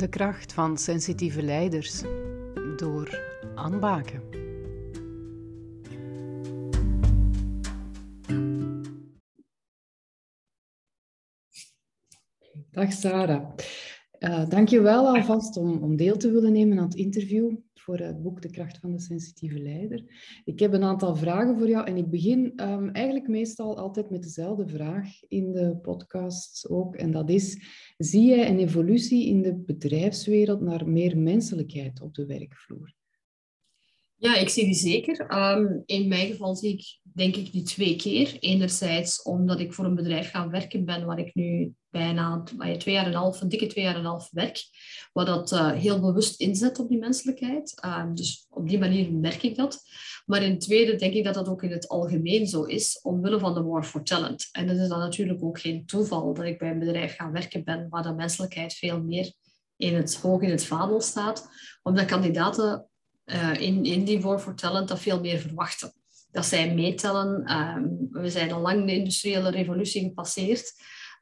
De kracht van sensitieve leiders door Anne Baken. Dag Sarah. Uh, Dank je wel alvast om, om deel te willen nemen aan het interview voor het boek De kracht van de sensitieve leider. Ik heb een aantal vragen voor jou en ik begin um, eigenlijk meestal altijd met dezelfde vraag in de podcast ook. En dat is, zie jij een evolutie in de bedrijfswereld naar meer menselijkheid op de werkvloer? Ja, ik zie die zeker. Um, in mijn geval zie ik denk ik die twee keer. Enerzijds omdat ik voor een bedrijf gaan werken ben waar ik nu bijna twee jaar en een half, een dikke twee jaar en een half werk. Wat dat uh, heel bewust inzet op die menselijkheid. Uh, dus op die manier merk ik dat. Maar in het tweede denk ik dat dat ook in het algemeen zo is, omwille van de war for talent. En het is dan natuurlijk ook geen toeval dat ik bij een bedrijf gaan werken ben waar de menselijkheid veel meer in het, hoog in het vaandel staat. Omdat kandidaten uh, in, in die war for talent dat veel meer verwachten dat zij meetellen. Um, we zijn al lang de industriële revolutie gepasseerd.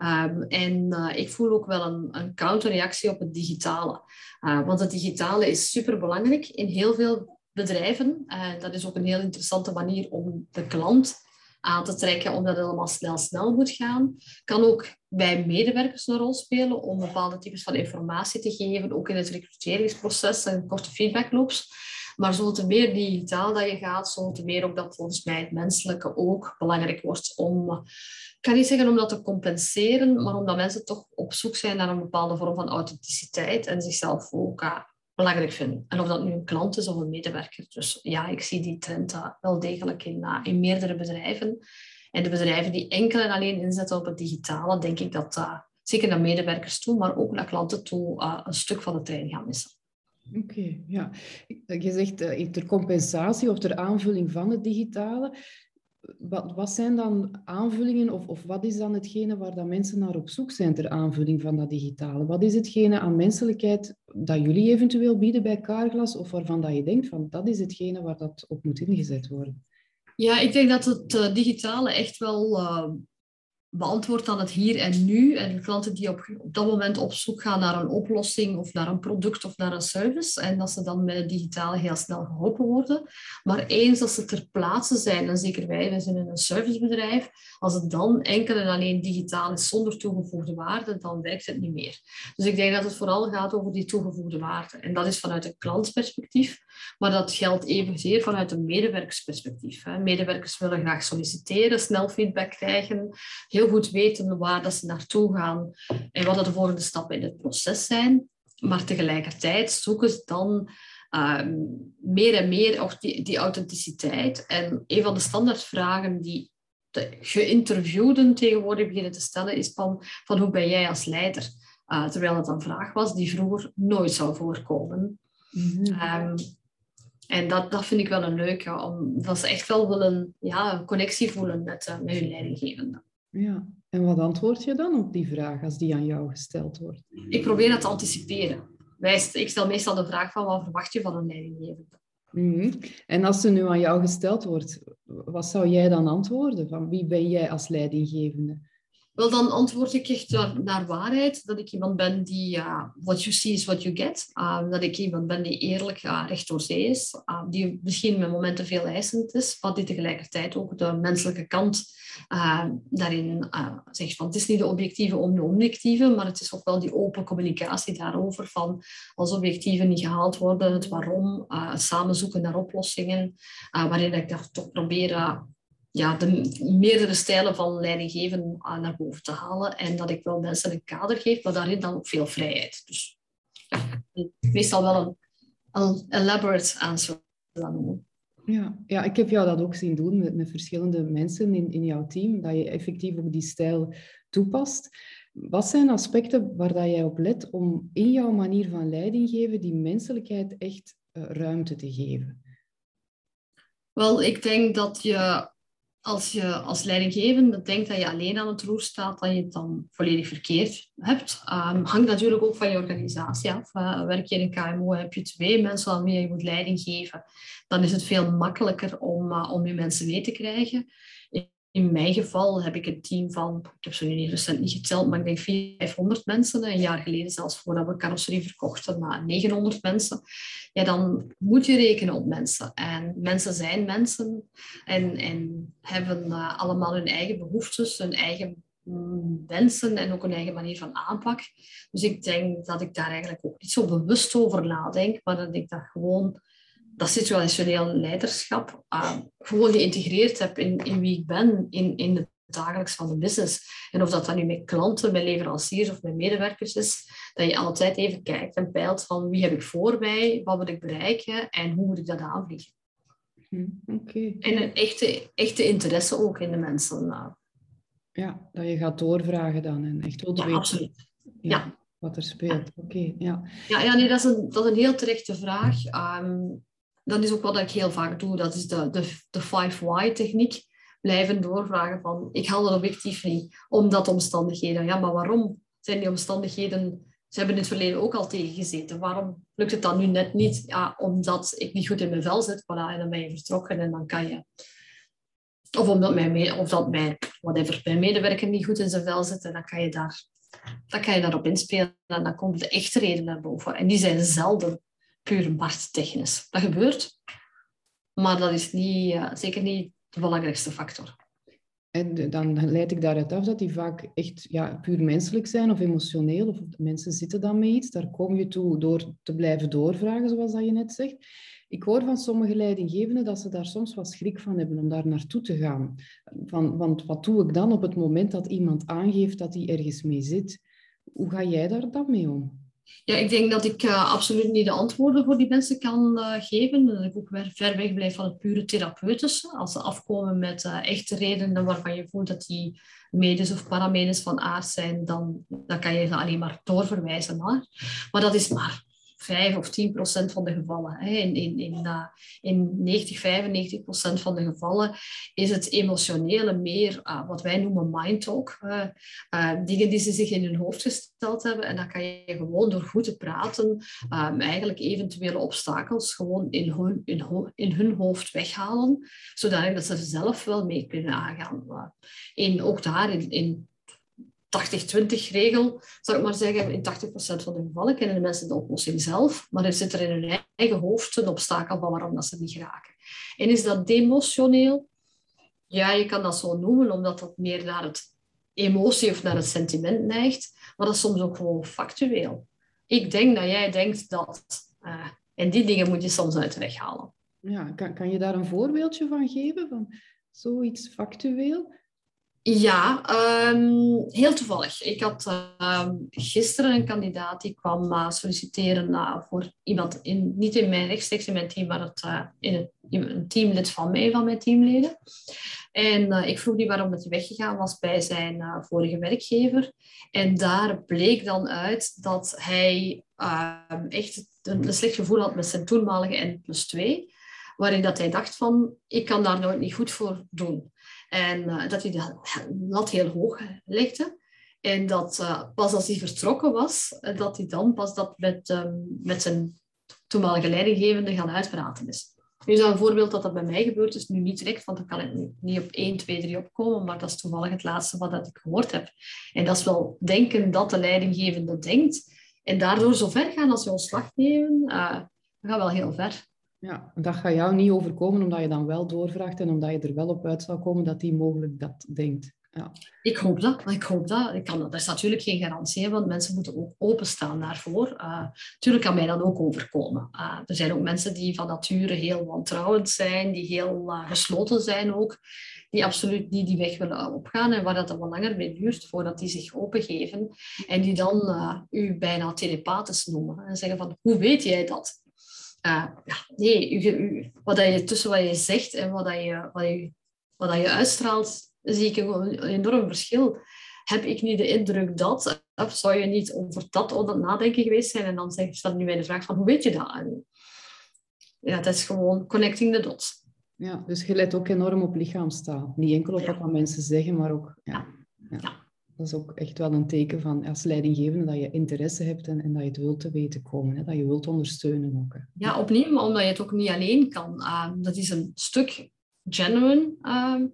Um, en uh, ik voel ook wel een, een counterreactie op het digitale. Uh, want het digitale is superbelangrijk in heel veel bedrijven. Uh, dat is ook een heel interessante manier om de klant aan te trekken, omdat het allemaal snel, snel moet gaan. Kan ook bij medewerkers een rol spelen om bepaalde types van informatie te geven, ook in het recruteringsproces en korte feedbackloops. Maar zo te meer digitaal dat je gaat, zo te meer ook dat volgens mij het menselijke ook belangrijk wordt om, ik kan niet zeggen om dat te compenseren, maar omdat mensen toch op zoek zijn naar een bepaalde vorm van authenticiteit en zichzelf ook uh, belangrijk vinden. En of dat nu een klant is of een medewerker. Dus ja, ik zie die trend wel degelijk in, uh, in meerdere bedrijven. En de bedrijven die enkel en alleen inzetten op het digitale, denk ik dat zeker naar medewerkers toe, maar ook naar klanten toe, een stuk van de trein gaan missen. Oké, ja. Je zegt uh, ter compensatie of ter aanvulling van het digitale. Wat, wat zijn dan aanvullingen of, of wat is dan hetgene waar dat mensen naar op zoek zijn ter aanvulling van dat digitale? Wat is hetgene aan menselijkheid dat jullie eventueel bieden bij Carglass of waarvan dat je denkt van dat is hetgene waar dat op moet ingezet worden? Ja, ik denk dat het uh, digitale echt wel beantwoord aan het hier en nu. En klanten die op, op dat moment op zoek gaan naar een oplossing of naar een product of naar een service. En dat ze dan met het digitale heel snel geholpen worden. Maar eens als ze ter plaatse zijn, en zeker wij, wij zijn in een servicebedrijf, als het dan enkel en alleen digitaal is zonder toegevoegde waarde, dan werkt het niet meer. Dus ik denk dat het vooral gaat over die toegevoegde waarde. En dat is vanuit een klantperspectief. Maar dat geldt evenzeer vanuit een medewerkersperspectief. Medewerkers willen graag solliciteren, snel feedback krijgen, heel goed weten waar dat ze naartoe gaan en wat de volgende stappen in het proces zijn. Maar tegelijkertijd zoeken ze dan uh, meer en meer of die, die authenticiteit. En een van de standaardvragen die de geïnterviewden tegenwoordig beginnen te stellen is van, van hoe ben jij als leider? Uh, terwijl het een vraag was die vroeger nooit zou voorkomen. Mm -hmm. um, en dat, dat vind ik wel een leuke, omdat ze echt wel willen ja, een connectie voelen met, uh, met hun leidinggevende. Ja, en wat antwoord je dan op die vraag als die aan jou gesteld wordt? Ik probeer dat te anticiperen. Ik stel meestal de vraag van wat verwacht je van een leidinggevende? Mm-hmm. En als ze nu aan jou gesteld wordt, wat zou jij dan antwoorden? Van wie ben jij als leidinggevende? Wel, dan antwoord ik echt naar, naar waarheid. Dat ik iemand ben die, uh, what you see is what you get. Uh, dat ik iemand ben die eerlijk uh, recht door zee is. die misschien met momenten veel eisend is, maar die tegelijkertijd ook de menselijke kant daarin zegt. Van, het is niet de objectieve om de objectieve, maar het is ook wel die open communicatie daarover. Van als objectieven niet gehaald worden, het waarom, samen zoeken naar oplossingen. waarin ik daar toch probeer ja, de meerdere stijlen van leidinggeven naar boven te halen. En dat ik wel mensen een kader geef, maar daarin dan ook veel vrijheid. Dus meestal wel een, een elaborate answer dan Ja, ja, ik heb jou dat ook zien doen met, met verschillende mensen in, in jouw team, dat je effectief ook die stijl toepast. Wat zijn aspecten waar dat jij op let om in jouw manier van leiding geven die menselijkheid echt uh, ruimte te geven? Wel, ik denk dat je als je als leidinggevende denkt dat je alleen aan het roer staat, dat je het dan volledig verkeerd hebt. Um, hangt natuurlijk ook van je organisatie af. Uh, werk je in een KMO, heb je twee mensen aan wie je moet leiding geven, dan is het veel makkelijker om, uh, om je mensen mee te krijgen. In mijn geval heb ik een team van, ik heb ze nu recent niet geteld, maar ik denk 400, 500 mensen. Een jaar geleden, zelfs voordat we carrosserie verkochten, maar 900 mensen. Ja, dan moet je rekenen op mensen. En mensen zijn mensen en, en hebben uh, allemaal hun eigen behoeftes, hun eigen mm, wensen en ook een eigen manier van aanpak. Dus ik denk dat ik daar eigenlijk ook niet zo bewust over nadenk, maar dat ik dat gewoon dat situationeel leiderschap uh, gewoon geïntegreerd heb in, in wie ik ben, in, in het dagelijks van de business. En of dat dan nu met klanten, met leveranciers of met medewerkers is, dat je altijd even kijkt en peilt van wie heb ik voor mij, wat wil ik bereiken en hoe moet ik dat aanvliegen. Hm. En een echte, echte interesse ook in de mensen. Uh. Ja, dat je gaat doorvragen dan en echt wilt ja, weten. Absoluut. Ja. Wat er speelt. Oké, ja. Ja, ja nee, dat, is een, dat is een heel terechte vraag. Um, dat is ook wat ik heel vaak doe. Dat is de, de, de 5-why-techniek. Blijven doorvragen van, ik haal dat objectief niet, omdat omstandigheden. Ja, maar waarom zijn die omstandigheden... Ze hebben in het verleden ook al tegengezeten. Waarom lukt het dan nu net niet? Ja, omdat ik niet goed in mijn vel zit. Voilà, en dan ben je vertrokken en dan kan je... Of omdat mijn, of dat mijn, whatever, mijn medewerker niet goed in zijn vel zit. En dan kan je, daar, dan kan je daarop inspelen. En dan komt de echte reden naar boven. En die zijn zelden puur markttechnisch. Dat gebeurt, maar dat is niet, zeker niet de belangrijkste factor. En dan leid ik daaruit af dat die vaak echt ja, puur menselijk zijn of emotioneel, of mensen zitten dan met iets. Daar kom je toe door te blijven doorvragen, zoals dat je net zegt. Ik hoor van sommige leidinggevenden dat ze daar soms wat schrik van hebben om daar naartoe te gaan. Van, want wat doe ik dan op het moment dat iemand aangeeft dat hij ergens mee zit? Hoe ga jij daar dan mee om? Ja, ik denk dat ik uh, absoluut niet de antwoorden voor die mensen kan uh, geven. Dat ik ook ver weg blijf van het pure therapeutische. Als ze afkomen met uh, echte redenen waarvan je voelt dat die medisch of paramedisch van aard zijn, dan, dan kan je ze alleen maar doorverwijzen naar. Maar dat is maar 5 of 10 procent van de gevallen. In, in, in, in 90, 95 procent van de gevallen is het emotionele meer uh, wat wij noemen mind talk. Uh, dingen die ze zich in hun hoofd gesteld hebben. En dan kan je gewoon door goed te praten um, eigenlijk eventuele obstakels gewoon in hun, in, in hun hoofd weghalen. Zodat ze zelf wel mee kunnen aangaan. en ook daar in, in 80-20 regel, zou ik maar zeggen, in 80% van de gevallen kennen de mensen de oplossing zelf, maar er zit er in hun eigen hoofd een obstakel van waarom dat ze niet geraken. En is dat demotioneel? Ja, je kan dat zo noemen, omdat dat meer naar het emotie of naar het sentiment neigt, maar dat is soms ook gewoon factueel. Ik denk dat jij denkt dat, uh, en die dingen moet je soms uit de weg halen. Ja, kan, kan je daar een voorbeeldje van geven, van zoiets factueel? Ja, um, heel toevallig. Ik had um, gisteren een kandidaat die kwam uh, solliciteren uh, voor iemand, in, niet in mijn rechtstreeks in mijn team, maar het, uh, in, het, een teamlid van mij, van mijn teamleden. En ik vroeg die waarom hij weggegaan was bij zijn vorige werkgever. En daar bleek dan uit dat hij ehm, echt een, een, slecht gevoel had met zijn toenmalige N plus 2. Waarin dat hij dacht van, ik kan daar nooit niet goed voor doen. En uh, dat hij de lat heel hoog legde. En dat uh, pas als hij vertrokken was, dat hij dan pas dat met, um, met zijn toenmalige leidinggevende gaan uitpraten is. Nu is dat een voorbeeld dat dat bij mij gebeurd is, nu niet direct, want dan kan ik niet op 1, 2, 3 opkomen, maar dat is toevallig het laatste wat dat ik gehoord heb. En dat is wel denken dat de leidinggevende denkt. En daardoor zo ver gaan als je ontslag nemen, uh, dat gaat wel heel ver. Ja, dat gaat jou niet overkomen omdat je dan wel doorvraagt en omdat je er wel op uit zou komen dat die mogelijk dat denkt. Ja. Ik hoop dat. Ik hoop dat. Ik kan, dat is natuurlijk geen garantie, want mensen moeten ook openstaan daarvoor. Uh, kan mij dat ook overkomen. Uh, er zijn ook mensen die van nature heel wantrouwend zijn, die heel uh, gesloten zijn ook, die absoluut niet die weg willen opgaan en waar dat dan wel langer mee duurt voordat die zich opengeven. En die dan u bijna telepathisch noemen en zeggen van, hoe weet jij dat? Uh, ja, nee, wat dat je, tussen wat je zegt en wat, dat je, wat, je, wat dat je uitstraalt, zie ik een, enorm verschil. Heb ik niet de indruk dat, of zou je niet over dat onder het nadenken geweest zijn? En dan staat nu bij de vraag van, hoe weet je dat? En, ja, dat is gewoon connecting the dots. Ja, dus je let ook enorm op lichaamstaal. Niet enkel op wat mensen zeggen, maar ook... ja. ja dat is ook echt wel een teken van als leidinggevende dat je interesse hebt en, en dat je het wilt te weten komen, hè, dat je wilt ondersteunen ook. Hè. Ja, opnieuw, omdat je het ook niet alleen kan. Uh, dat is een stuk genuine uh,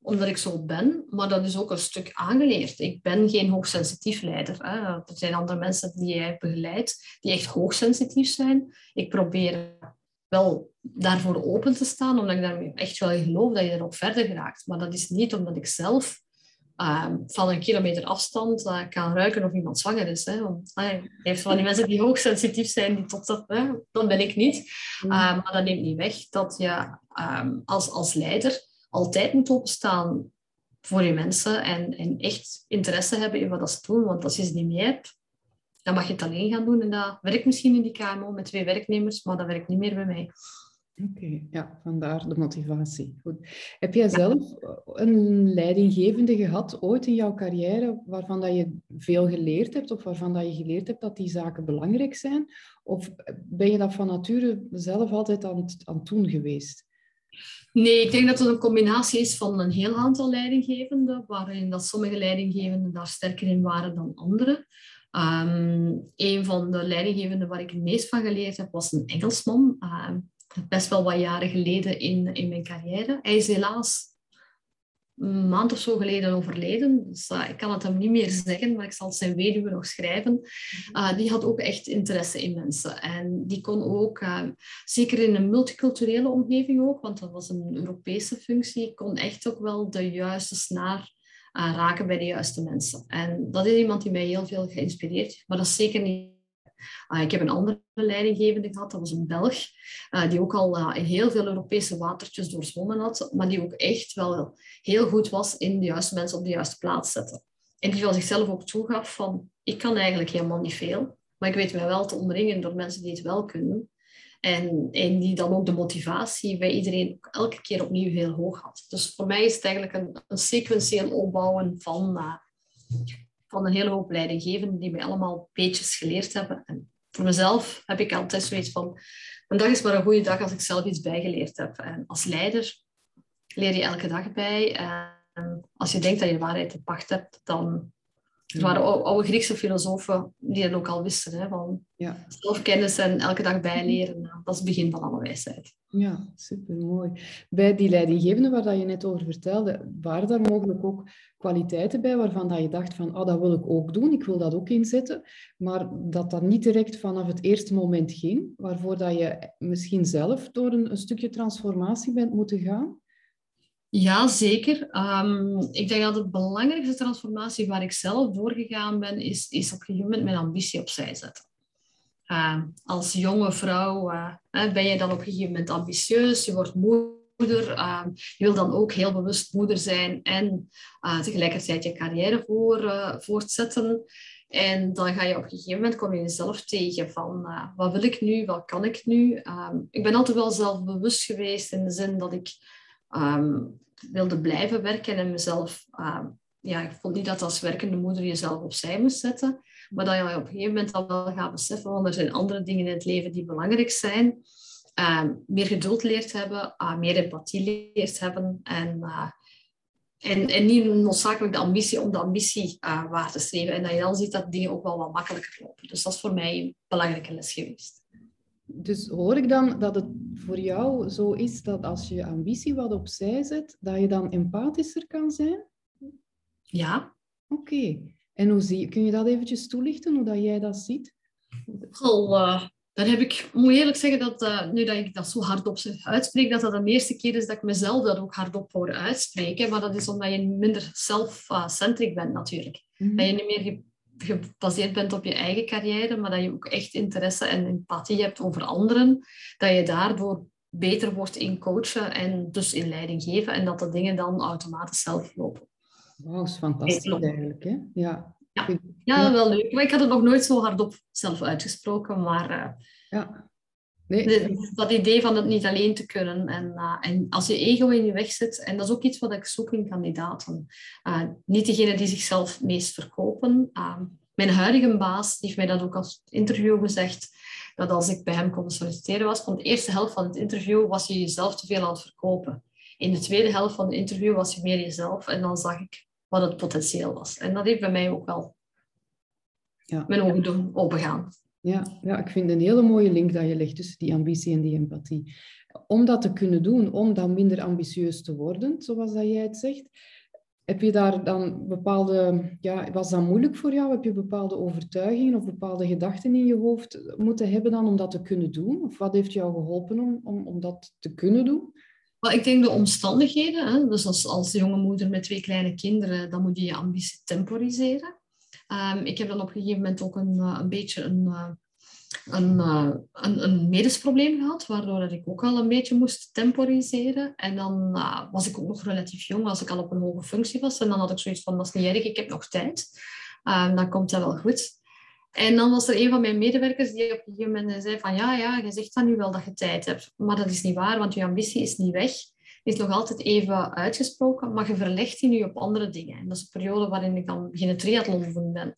omdat ik zo ben, maar dat is ook een stuk aangeleerd. Ik ben geen hoogsensitief leider. Hè. Er zijn andere mensen die jij begeleidt, die echt hoogsensitief zijn. Ik probeer wel daarvoor open te staan, omdat ik daarmee echt wel geloof dat je erop verder geraakt. Maar dat is niet omdat ik zelf ehm, van een kilometer afstand uh, kan ruiken of iemand zwanger is. Hè. Want, uh, je hebt van die mensen die hoogsensitief zijn, die tot dat, hè, dat ben ik niet. Uh, maar dat neemt niet weg dat je um, als, als leider altijd moet openstaan voor je mensen en, en echt interesse hebben in wat ze doen. Want als je ze niet meer hebt, dan mag je het alleen gaan doen. En dat werkt misschien in die KMO met twee werknemers, maar dat werkt niet meer bij mij. Oké, ja, vandaar de motivatie. Goed. Heb jij zelf een leidinggevende gehad ooit in jouw carrière waarvan dat je veel geleerd hebt of waarvan dat je geleerd hebt dat die zaken belangrijk zijn? Of ben je dat van nature zelf altijd aan het, aan het doen geweest? Nee, ik denk dat het een combinatie is van een heel aantal leidinggevenden, waarin dat sommige leidinggevenden daar sterker in waren dan anderen. Um, een van de leidinggevenden waar ik het meest van geleerd heb, was een Engelsman. Uh, best wel wat jaren geleden in, in mijn carrière. Hij is helaas een maand of zo geleden overleden. Dus uh, ik kan het hem niet meer zeggen, maar ik zal zijn weduwe nog schrijven. Uh, die had ook echt interesse in mensen. En die kon ook, uh, zeker in een multiculturele omgeving ook, want dat was een Europese functie, kon echt ook wel de juiste snaar raken bij de juiste mensen. En dat is iemand die mij heel veel geïnspireerd heeft. Maar dat is zeker niet uh, ik heb een andere leidinggevende gehad, dat was een Belg, uh, die ook al in heel veel Europese watertjes doorzwommen had, maar die ook echt wel heel goed was in de juiste mensen op de juiste plaats zetten. En die van zichzelf ook toegaf van, ik kan eigenlijk helemaal niet veel, maar ik weet mij wel te omringen door mensen die het wel kunnen. En, en die dan ook de motivatie bij iedereen elke keer opnieuw heel hoog had. Dus voor mij is het eigenlijk een, een sequentieel opbouwen van, uh, van een hele hoop leidinggevenden die mij allemaal beetjes geleerd hebben. En voor mezelf heb ik altijd zoiets van, een dag is maar een goede dag als ik zelf iets bijgeleerd heb. En als leider leer je elke dag bij. En als je denkt dat je waarheid te pacht hebt, dan er waren oude Griekse filosofen die dat ook al wisten. Hè, van ja. Zelfkennis en elke dag bijleren, nou, dat is het begin van alle wijsheid. Ja, supermooi. Bij die leidinggevende waar dat je net over vertelde, waren daar mogelijk ook kwaliteiten bij waarvan dat je dacht van, oh, dat wil ik ook doen, ik wil dat ook inzetten, maar dat dat niet direct vanaf het eerste moment ging, waarvoor dat je misschien zelf door een, een stukje transformatie bent moeten gaan? Ja, zeker. Um, ik denk dat de belangrijkste transformatie waar ik zelf doorgegaan ben, is, is op een gegeven moment mijn ambitie opzij zetten. Uh, als jonge vrouw uh, ben je dan op een gegeven moment ambitieus, je wordt moeder, uh, je wil dan ook heel bewust moeder zijn en uh, tegelijkertijd je carrière voor, uh, voortzetten. En dan ga je op een gegeven moment kom je jezelf tegen van wat wil ik nu, wat kan ik nu. ik ben altijd wel zelfbewust geweest in de zin dat ik um, wilde blijven werken en mezelf... Uh, ja, ik vond niet dat als werkende moeder jezelf opzij moest zetten. Maar dat je op een gegeven moment al wel gaat beseffen, want er zijn andere dingen in het leven die belangrijk zijn. Uh, meer geduld leert hebben, uh, meer empathie leert hebben. En, uh, en, en niet noodzakelijk de ambitie om de ambitie waar te streven. En dat je dan ziet dat dingen ook wel wat makkelijker lopen. Dus dat is voor mij een belangrijke les geweest. Dus hoor ik dan dat het voor jou zo is dat als je ambitie wat opzij zet, dat je dan empathischer kan zijn? Ja. Oké. En hoe zie, kun je dat eventjes toelichten, hoe dat jij dat ziet? Al, uh, dan heb ik, moet eerlijk zeggen dat uh, nu dat ik dat zo hardop uitspreek, dat dat de eerste keer is dat ik mezelf dat ook hardop hoor uitspreken. Maar dat is omdat je minder self-centric bent natuurlijk. Mm -hmm. Dat je niet meer gebaseerd bent op je eigen carrière, maar dat je ook echt interesse en empathie hebt over anderen, dat je daardoor beter wordt in coachen en dus in leiding geven en dat de dingen dan automatisch zelf lopen. Wauw, is fantastisch eigenlijk, hè? Ja. Ja. ja, wel leuk. Maar ik had het nog nooit zo hardop zelf uitgesproken, maar... Uh, ja. Nee. dat idee van het niet alleen te kunnen. En, uh, en als je ego in je weg zit, en dat is ook iets wat ik zoek in kandidaten. Uh, niet degene die zichzelf meest verkopen. Uh, mijn huidige baas die heeft mij dat ook als interview gezegd, dat als ik bij hem kon solliciteren was, van de eerste helft van het interview was je jezelf te veel aan het verkopen. In de tweede helft van het interview was je meer jezelf en dan zag ik wat het potentieel was. En dat heeft bij mij ook wel ja. mijn ogen doen opengaan. Ja, ja, ik vind een hele mooie link dat je legt tussen die ambitie en die empathie. Om dat te kunnen doen, om dan minder ambitieus te worden, zoals dat jij het zegt, heb je daar dan bepaalde, ja, was dat moeilijk voor jou? Heb je bepaalde overtuigingen of bepaalde gedachten in je hoofd moeten hebben dan om dat te kunnen doen? Of wat heeft jou geholpen om, om, om dat te kunnen doen? Well, ik denk de omstandigheden. Hè? Dus als, als jonge moeder met twee kleine kinderen, dan moet je je ambitie temporiseren. Um, ik heb dan op een gegeven moment ook een, eh, een beetje een, eh, een, uh, een, een medisch probleem gehad, waardoor ik ook al een beetje moest temporiseren. En dan was ik ook nog relatief jong, als ik al op een hoge functie was. En dan had ik zoiets van, dat is niet erg, ik heb nog tijd. Um, dan komt dat wel goed. En dan was er een van mijn medewerkers die op een gegeven moment zei van, ja, ja, je zegt dan nu wel dat je tijd hebt. Maar dat is niet waar, want je ambitie is niet weg. Is nog altijd even uitgesproken, maar je verlegt die nu op andere dingen. En dat is een periode waarin ik dan beginnen triathlon doen ben.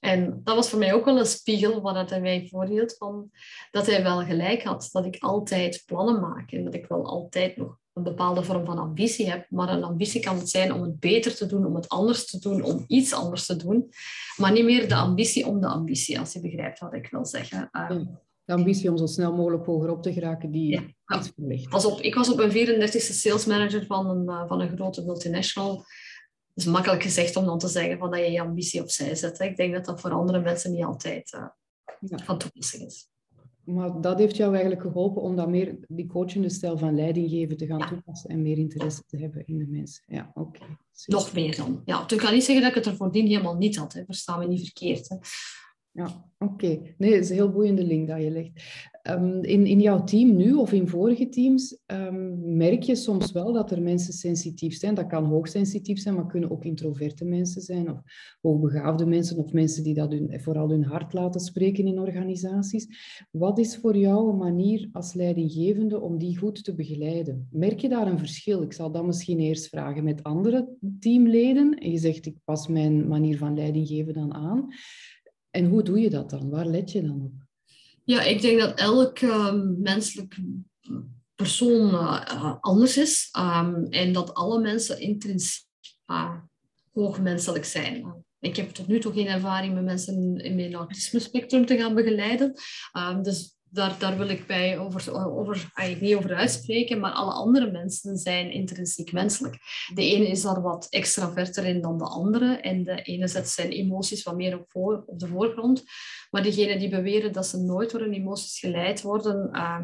En dat was voor mij ook wel een spiegel wat hij mij voorhield van dat hij wel gelijk had, dat ik altijd plannen maak en dat ik wel altijd nog een bepaalde vorm van ambitie heb. Maar een ambitie kan het zijn om het beter te doen, om het anders te doen, om iets anders te doen. Maar niet meer de ambitie om de ambitie, als je begrijpt wat ik wil zeggen. Ehm, de ambitie om zo snel mogelijk hoger op te geraken, die ja. verlicht. Op, ik was op een 34e sales manager van een, eh, van een grote multinational is makkelijk gezegd om dan te zeggen van dat je je ambitie opzij zet. Hè. Ik denk dat dat voor andere mensen niet altijd uh, ja. van toepassing is. Maar dat heeft jou eigenlijk geholpen om dat meer, die coachende stijl van leidinggeven te gaan toepassen en meer interesse te hebben in de mensen. Ja, oké. Nog meer dan. Ja, ik kan niet zeggen dat ik het er voordien helemaal niet had. Hè. Versta me niet verkeerd. Hè. Ja, oké. Nee, het is een heel boeiende link dat je legt. Um, in, in jouw team nu of in vorige teams um, merk je soms wel dat er mensen sensitief zijn. Dat kan hoogsensitief zijn, maar kunnen ook introverte mensen zijn of hoogbegaafde mensen of mensen die dat hun, vooral hun hart laten spreken in organisaties. Wat is voor jou een manier als leidinggevende om die goed te begeleiden? Merk je daar een verschil? Ik zal dat misschien eerst vragen met andere teamleden. En je zegt, ik pas mijn manier van leidinggeven dan aan. En hoe doe je dat dan? Waar let je dan op? Ja, ik denk dat elk uh, menselijk persoon uh, anders is um, en dat alle mensen intrinsiek uh, hoogmenselijk zijn. Ik heb tot nu toe geen ervaring met mensen in mijn autisme spectrum te gaan begeleiden. Um, dus daar, daar wil ik bij over, over, eigenlijk niet over uitspreken, maar alle andere mensen zijn intrinsiek menselijk. De ene is daar wat extraverter in dan de andere en de ene zet zijn emoties wat meer op, voor, op de voorgrond. Maar diegenen die beweren dat ze nooit door hun emoties geleid worden, uh,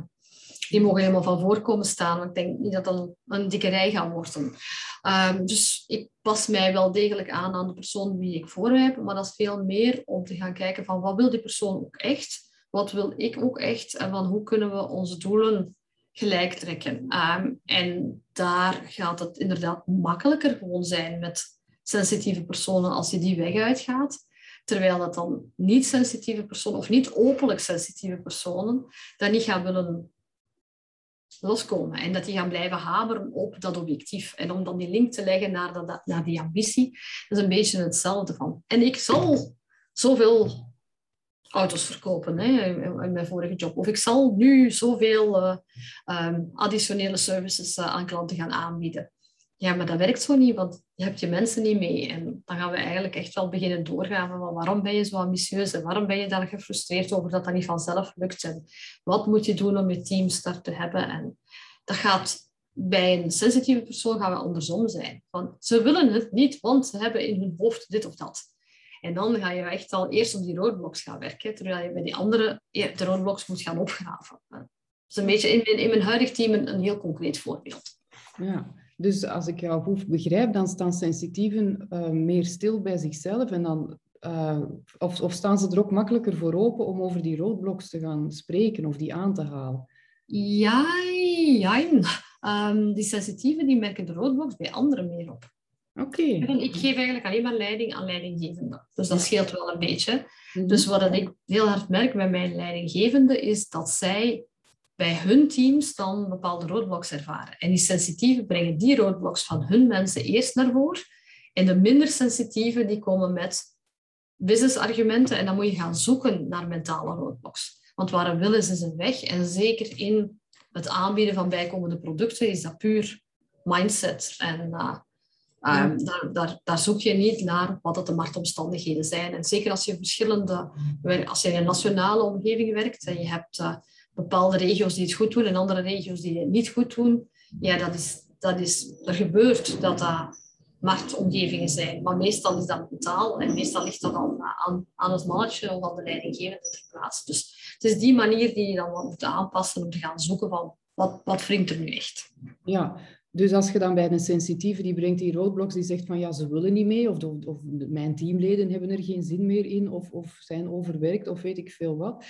die mogen helemaal van voorkomen staan. Want ik denk niet dat dat een, dikke rij gaat worden. Um, dus ik pas mij wel degelijk aan aan de persoon wie ik voor heb, maar dat is veel meer om te gaan kijken van wat wil die persoon ook echt wat wil ik ook echt en van hoe kunnen we onze doelen gelijk trekken. Um, en daar gaat het inderdaad makkelijker gewoon zijn met sensitieve personen als je die weg uitgaat. Terwijl dat dan niet-sensitieve personen of niet openlijk sensitieve personen dat niet gaan willen loskomen. En dat die gaan blijven hameren op dat objectief. En om dan die link te leggen naar, dat, naar die ambitie, is een beetje hetzelfde van. En ik zal zoveel auto's verkopen hè, in mijn vorige job. Of ik zal nu zoveel uh, additionele services uh, aan klanten gaan aanbieden. Ja, maar dat werkt zo niet, want je hebt je mensen niet mee. En dan gaan we eigenlijk echt wel beginnen doorgaan waarom ben je zo ambitieus en waarom ben je daar gefrustreerd over dat dat niet vanzelf lukt. En wat moet je doen om je team start te hebben? En dat gaat bij een sensitieve persoon gaan we andersom zijn. Van, ze willen het niet, want ze hebben in hun hoofd dit of dat. En dan ga je echt al eerst op die roadblocks gaan werken, terwijl je bij die andere de roadblocks moet gaan opgraven. Dat is een beetje in mijn, in mijn huidig team een, een heel concreet voorbeeld. Ja, dus als ik jou goed begrijp, dan staan sensitieven uh, meer stil bij zichzelf en dan uh, of, of, staan ze er ook makkelijker voor open om over die roadblocks te gaan spreken of die aan te halen? Ja, ja. Um, die sensitieven die merken de roadblocks bij anderen meer op. Oké. Ik geef eigenlijk alleen maar leiding aan leidinggevenden. Dus dat scheelt wel een beetje. Mhm. Dus wat ik heel hard merk bij mijn leidinggevenden is dat zij bij hun teams dan bepaalde roadblocks ervaren. En die sensitieven brengen die roadblocks van hun mensen eerst naar voren. En de minder sensitieven die komen met businessargumenten. En dan moet je gaan zoeken naar mentale roadblocks. Want waar een wil is, is een weg. En zeker in het aanbieden van bijkomende producten is dat puur mindset. En uh, Ehm, daar, daar, daar, zoek je niet naar wat de marktomstandigheden zijn. En zeker als je verschillende, als je in een nationale omgeving werkt en je hebt uh, bepaalde regio's die het goed doen en andere regio's die het niet goed doen, ja, dat is, dat is, er gebeurt dat dat marktomgevingen zijn. Maar meestal is dat mentaal en meestal ligt dat dan aan, aan het manager of aan de leidinggevende ter plaatse. Dus het is die manier die je dan moet aanpassen om te gaan zoeken van wat, wat wringt er nu echt. Ja, dus als je dan bij een sensitieve, die brengt die roadblocks, die zegt van ja, ze willen niet mee, of, of, of, mijn teamleden hebben er geen zin meer in, of, of zijn overwerkt, of weet ik veel wat,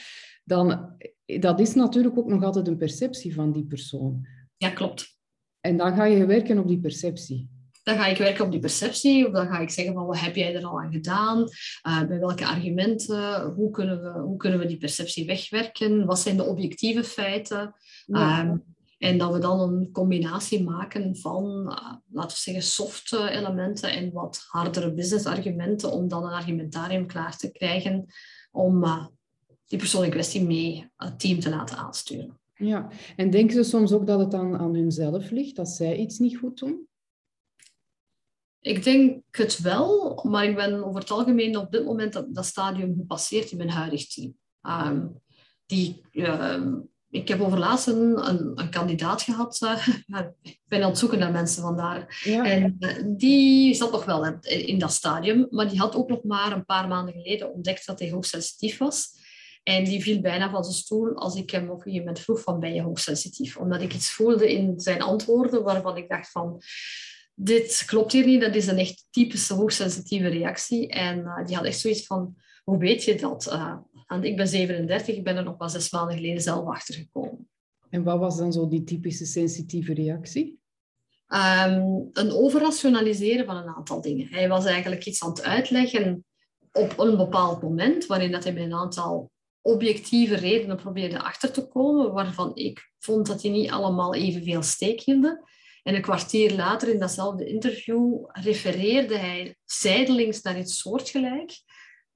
dan dat is natuurlijk ook nog altijd een perceptie van die persoon. Ja, klopt. En dan ga je werken op die perceptie. Dan ga ik werken op die perceptie, of dan ga ik zeggen van wat heb jij er al aan gedaan, uh, bij welke argumenten, hoe kunnen, we, hoe kunnen we die perceptie wegwerken, wat zijn de objectieve feiten. Ja. Um, en dat we dan een combinatie maken van, uh, laten we zeggen, soft elementen en wat hardere business argumenten om dan een argumentarium klaar te krijgen om uh, die persoon in kwestie mee het team te laten aansturen. Ja, en denken ze soms ook dat het aan, aan hunzelf ligt, dat zij iets niet goed doen? Ik denk het wel, maar ik ben over het algemeen op dit moment dat, dat stadium gepasseerd in mijn huidig team. Um, die, uh, ik heb overlaatst een, een, een kandidaat gehad. Uh, ik ben aan het zoeken naar mensen vandaar. Ja. En uh, die zat nog wel in, in dat stadium, maar die had ook nog maar een paar maanden geleden ontdekt dat hij hoogsensitief was. En die viel bijna van zijn stoel als ik hem op een gegeven moment vroeg van ben je hoogsensitief? Omdat ik iets voelde in zijn antwoorden waarvan ik dacht van dit klopt hier niet, dat is een echt typische hoogsensitieve reactie. En uh, die had echt zoiets van, hoe weet je dat? Uh, en ik ben 37, ik ben er nog maar zes maanden geleden zelf achter gekomen. En wat was dan zo die typische sensitieve reactie? Um, een overrationaliseren van een aantal dingen. Hij was eigenlijk iets aan het uitleggen op een bepaald moment, waarin dat hij met een aantal objectieve redenen probeerde achter te komen, waarvan ik vond dat hij niet allemaal evenveel steek hielden. En een kwartier later in datzelfde interview refereerde hij zijdelings naar iets soortgelijk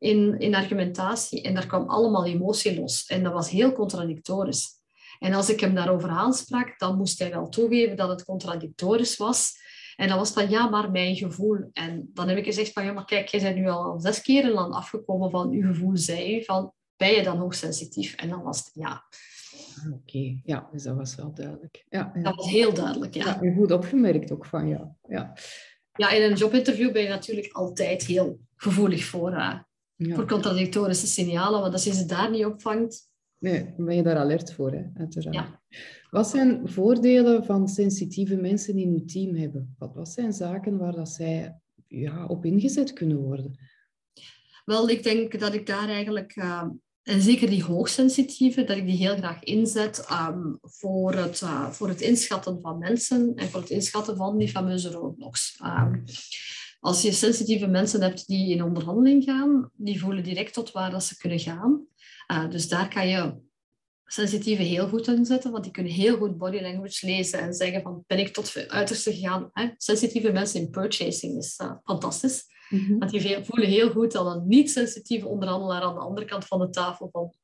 in, in argumentatie. En daar kwam allemaal emotie los. En dat was heel contradictorisch. En als ik hem daarover aansprak, dan moest hij wel toegeven dat het contradictorisch was. En dan was van, ja, maar mijn gevoel. En dan heb ik gezegd van, ja, maar kijk, jij bent nu al zes keer een land afgekomen van uw gevoel, zei u, van, ben je dan hoogsensitief? En dan was het ja. Ah, oké, ja, dus dat was wel duidelijk. Ja, ja. Dat was heel duidelijk, ja. ja. goed opgemerkt ook van jou. Ja. ja, in een jobinterview ben je natuurlijk altijd heel gevoelig voor, uh, ja. voor contradictorische signalen, want als je ze daar niet opvangt... Nee, dan ben je daar alert voor, hè, uiteraard. Ja. Wat zijn voordelen van sensitieve mensen in uw team hebben? Wat, wat zijn zaken waar dat zij ja, op ingezet kunnen worden? Wel, ik denk dat ik daar eigenlijk... Uh, en zeker die hoogsensitieve, dat ik die heel graag inzet um, voor, het, uh, voor het inschatten van mensen en voor het inschatten van die fameuze roadblocks. Um, als je sensitieve mensen hebt die in onderhandeling gaan, die voelen direct tot waar dat ze kunnen gaan. Uh, dus daar kan je sensitieve heel goed inzetten, want die kunnen heel goed body language lezen en zeggen van ben ik tot het uiterste gegaan. Hè? Sensitieve mensen in purchasing is uh, fantastisch. Mm-hmm. Want die voelen heel goed dat een niet-sensitieve onderhandelaar aan de andere kant van de tafel van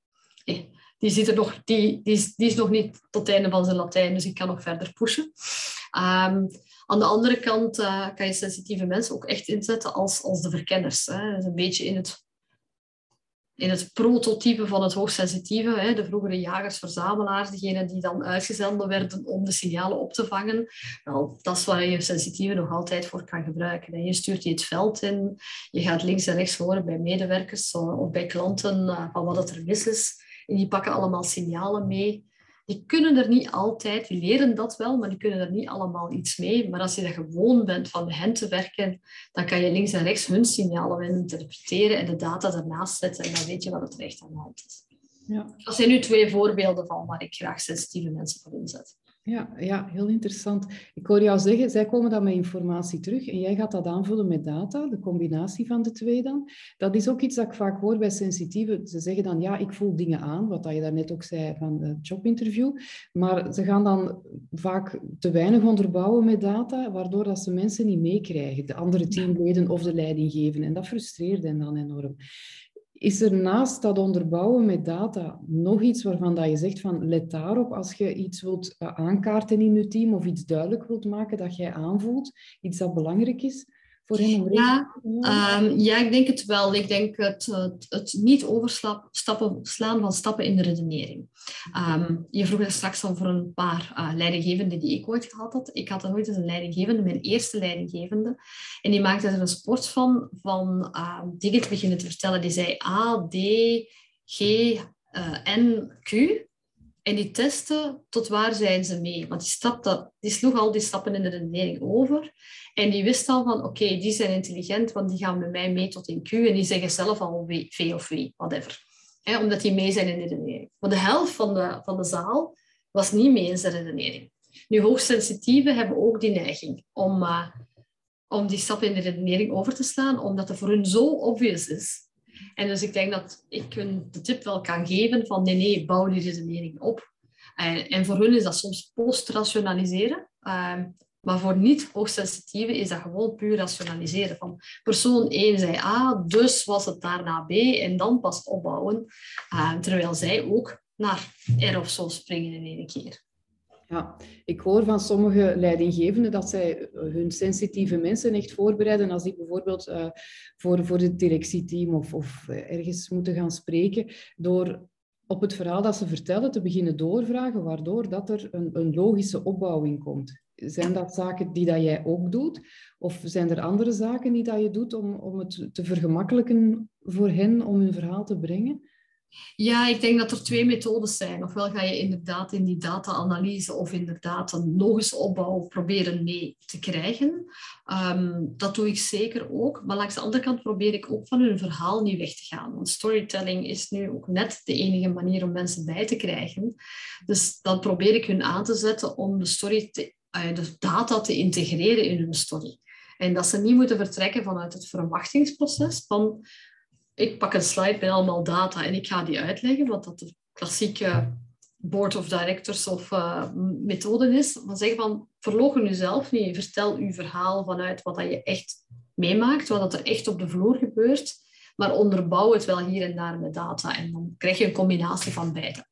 hey, die, zit er nog, die, die, is, die is nog niet tot het einde van zijn Latijn, dus ik kan nog verder pushen. Um, aan de andere kant uh, kan je sensitieve mensen ook echt inzetten als, als de verkenners. Hè. Dat is een beetje in het, in het prototype van het hoogsensitieve. Hè. De vroegere jagers-verzamelaars, degene die dan uitgezonden werden om de signalen op te vangen. Wel, dat is waar je sensitieve nog altijd voor kan gebruiken. Je stuurt die het veld in, je gaat links en rechts horen bij medewerkers of bij klanten uh, van wat het er mis is. En die pakken allemaal signalen mee die kunnen er niet altijd, die leren dat wel, maar die kunnen er niet allemaal iets mee. Maar als je dat gewoon bent van hen te werken, dan kan je links en rechts hun signalen interpreteren en de data ernaast zetten en dan weet je wat het recht aan de hand is. Ja. Dat zijn nu twee voorbeelden van waar ik graag sensitieve mensen voor inzet. Ja, ja, heel interessant. Ik hoor jou zeggen, zij komen dan met informatie terug en jij gaat dat aanvullen met data, de combinatie van de twee dan. Dat is ook iets dat ik vaak hoor bij sensitieven. Ze zeggen dan, ja, ik voel dingen aan, wat je daarnet ook zei van het jobinterview. Maar ze gaan dan vaak te weinig onderbouwen met data, waardoor dat ze mensen niet meekrijgen, de andere teamleden of de leidinggevenden. En dat frustreert hen dan enorm Is er naast dat onderbouwen met data nog iets waarvan dat je zegt van let daarop als je iets wilt eh, aankaarten in je team of iets duidelijk wilt maken dat jij aanvoelt, iets dat belangrijk is? Voor om ja, um, ja, ik denk het wel. Ik denk het, het, het niet overslaan van stappen in de redenering. Um, je vroeg er straks al voor een paar uh, leidinggevenden die ik ooit gehad had. Ik had er nooit eens een leidinggevende, mijn eerste leidinggevende. En die maakte er een sport van, van uh, dingen te beginnen te vertellen. Die zei A, D, G, uh, N, Q. En die testen tot waar zijn ze mee. Want die, stapte, die sloeg al die stappen in de redenering over. En die wist al van, oké, die zijn intelligent, want die gaan met mij mee tot in Q. En die zeggen zelf al V of V, whatever. Omdat die mee zijn in de redenering. Maar de helft van de, van de zaal was niet mee in zijn redenering. Nu, hoogsensitieven hebben ook die neiging om, uh, om die stap in de redenering over te slaan, omdat het voor hun zo obvious is. En dus ik denk dat ik hun de tip wel kan geven van nee, nee, bouw die redenering op. En, en voor hun is dat soms post-rationaliseren. Uh, maar voor niet-hoogsensitieven is dat gewoon puur rationaliseren. Van persoon 1 zei A, dus was het daarna B en dan pas opbouwen. Uh, terwijl zij ook naar R of zo springen in één keer. Ja, ik hoor van sommige leidinggevenden dat zij hun sensitieve mensen echt voorbereiden als die bijvoorbeeld uh, voor, voor het directieteam of, of ergens moeten gaan spreken, door op het verhaal dat ze vertellen te beginnen doorvragen, waardoor dat er een, een logische opbouwing komt. Zijn dat zaken die dat jij ook doet? Of zijn er andere zaken die dat je doet om, om het te vergemakkelijken voor hen om hun verhaal te brengen? Ja, ik denk dat er twee methodes zijn. Ofwel ga je inderdaad in die data-analyse of inderdaad een logische opbouw proberen mee te krijgen. Ehm, dat doe ik zeker ook. Maar langs de andere kant probeer ik ook van hun verhaal niet weg te gaan. Want storytelling is nu ook net de enige manier om mensen bij te krijgen. Dus dan probeer ik hun aan te zetten om de story te uh, de data te integreren in hun story. En dat ze niet moeten vertrekken vanuit het verwachtingsproces van ik pak een slide met allemaal data en ik ga die uitleggen, wat dat de klassieke board of directors of uh, methode is. Maar zeggen van, verlogen jezelf niet. Vertel uw verhaal vanuit wat dat je echt meemaakt, wat dat er echt op de vloer gebeurt. Maar onderbouw het wel hier en daar met data. En dan krijg je een combinatie van beide.